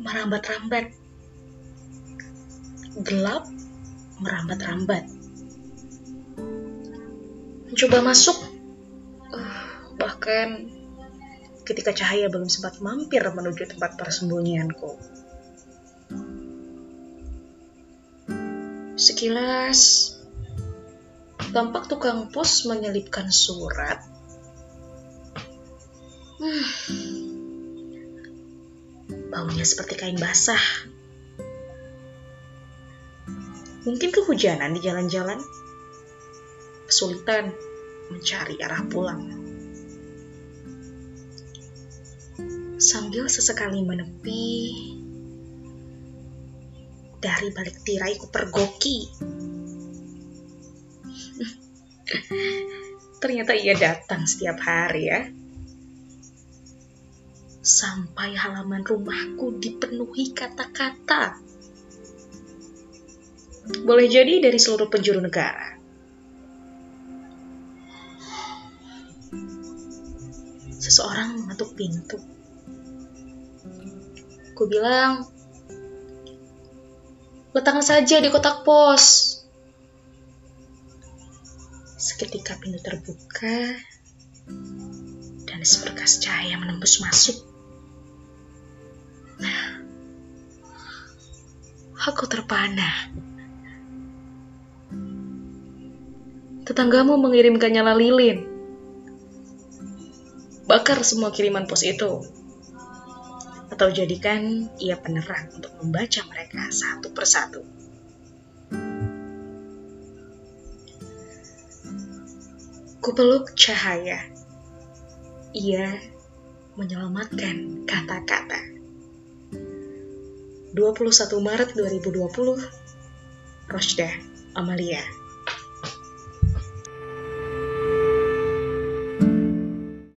merambat-rambat. Gelap merambat-rambat. Mencoba masuk, uh, bahkan ketika cahaya belum sempat mampir menuju tempat persembunyianku. Sekilas, tampak tukang pos menyelipkan surat. Hmm. Baunya seperti kain basah. Mungkin kehujanan di jalan-jalan. Kesulitan mencari arah pulang. Sambil sesekali menepi, dari balik tirai ku pergoki. Ternyata ia datang setiap hari ya. Sampai halaman rumahku dipenuhi kata-kata. Boleh jadi dari seluruh penjuru negara. Seseorang mengetuk pintu. Ku bilang, Letakkan saja di kotak pos. Seketika pintu terbuka dan seberkas cahaya menembus masuk. Aku terpana. Tetanggamu mengirimkan nyala lilin. Bakar semua kiriman pos itu atau jadikan ia penerang untuk membaca mereka satu persatu. Kupeluk cahaya. Ia menyelamatkan kata-kata. 21 Maret 2020, Rosda Amalia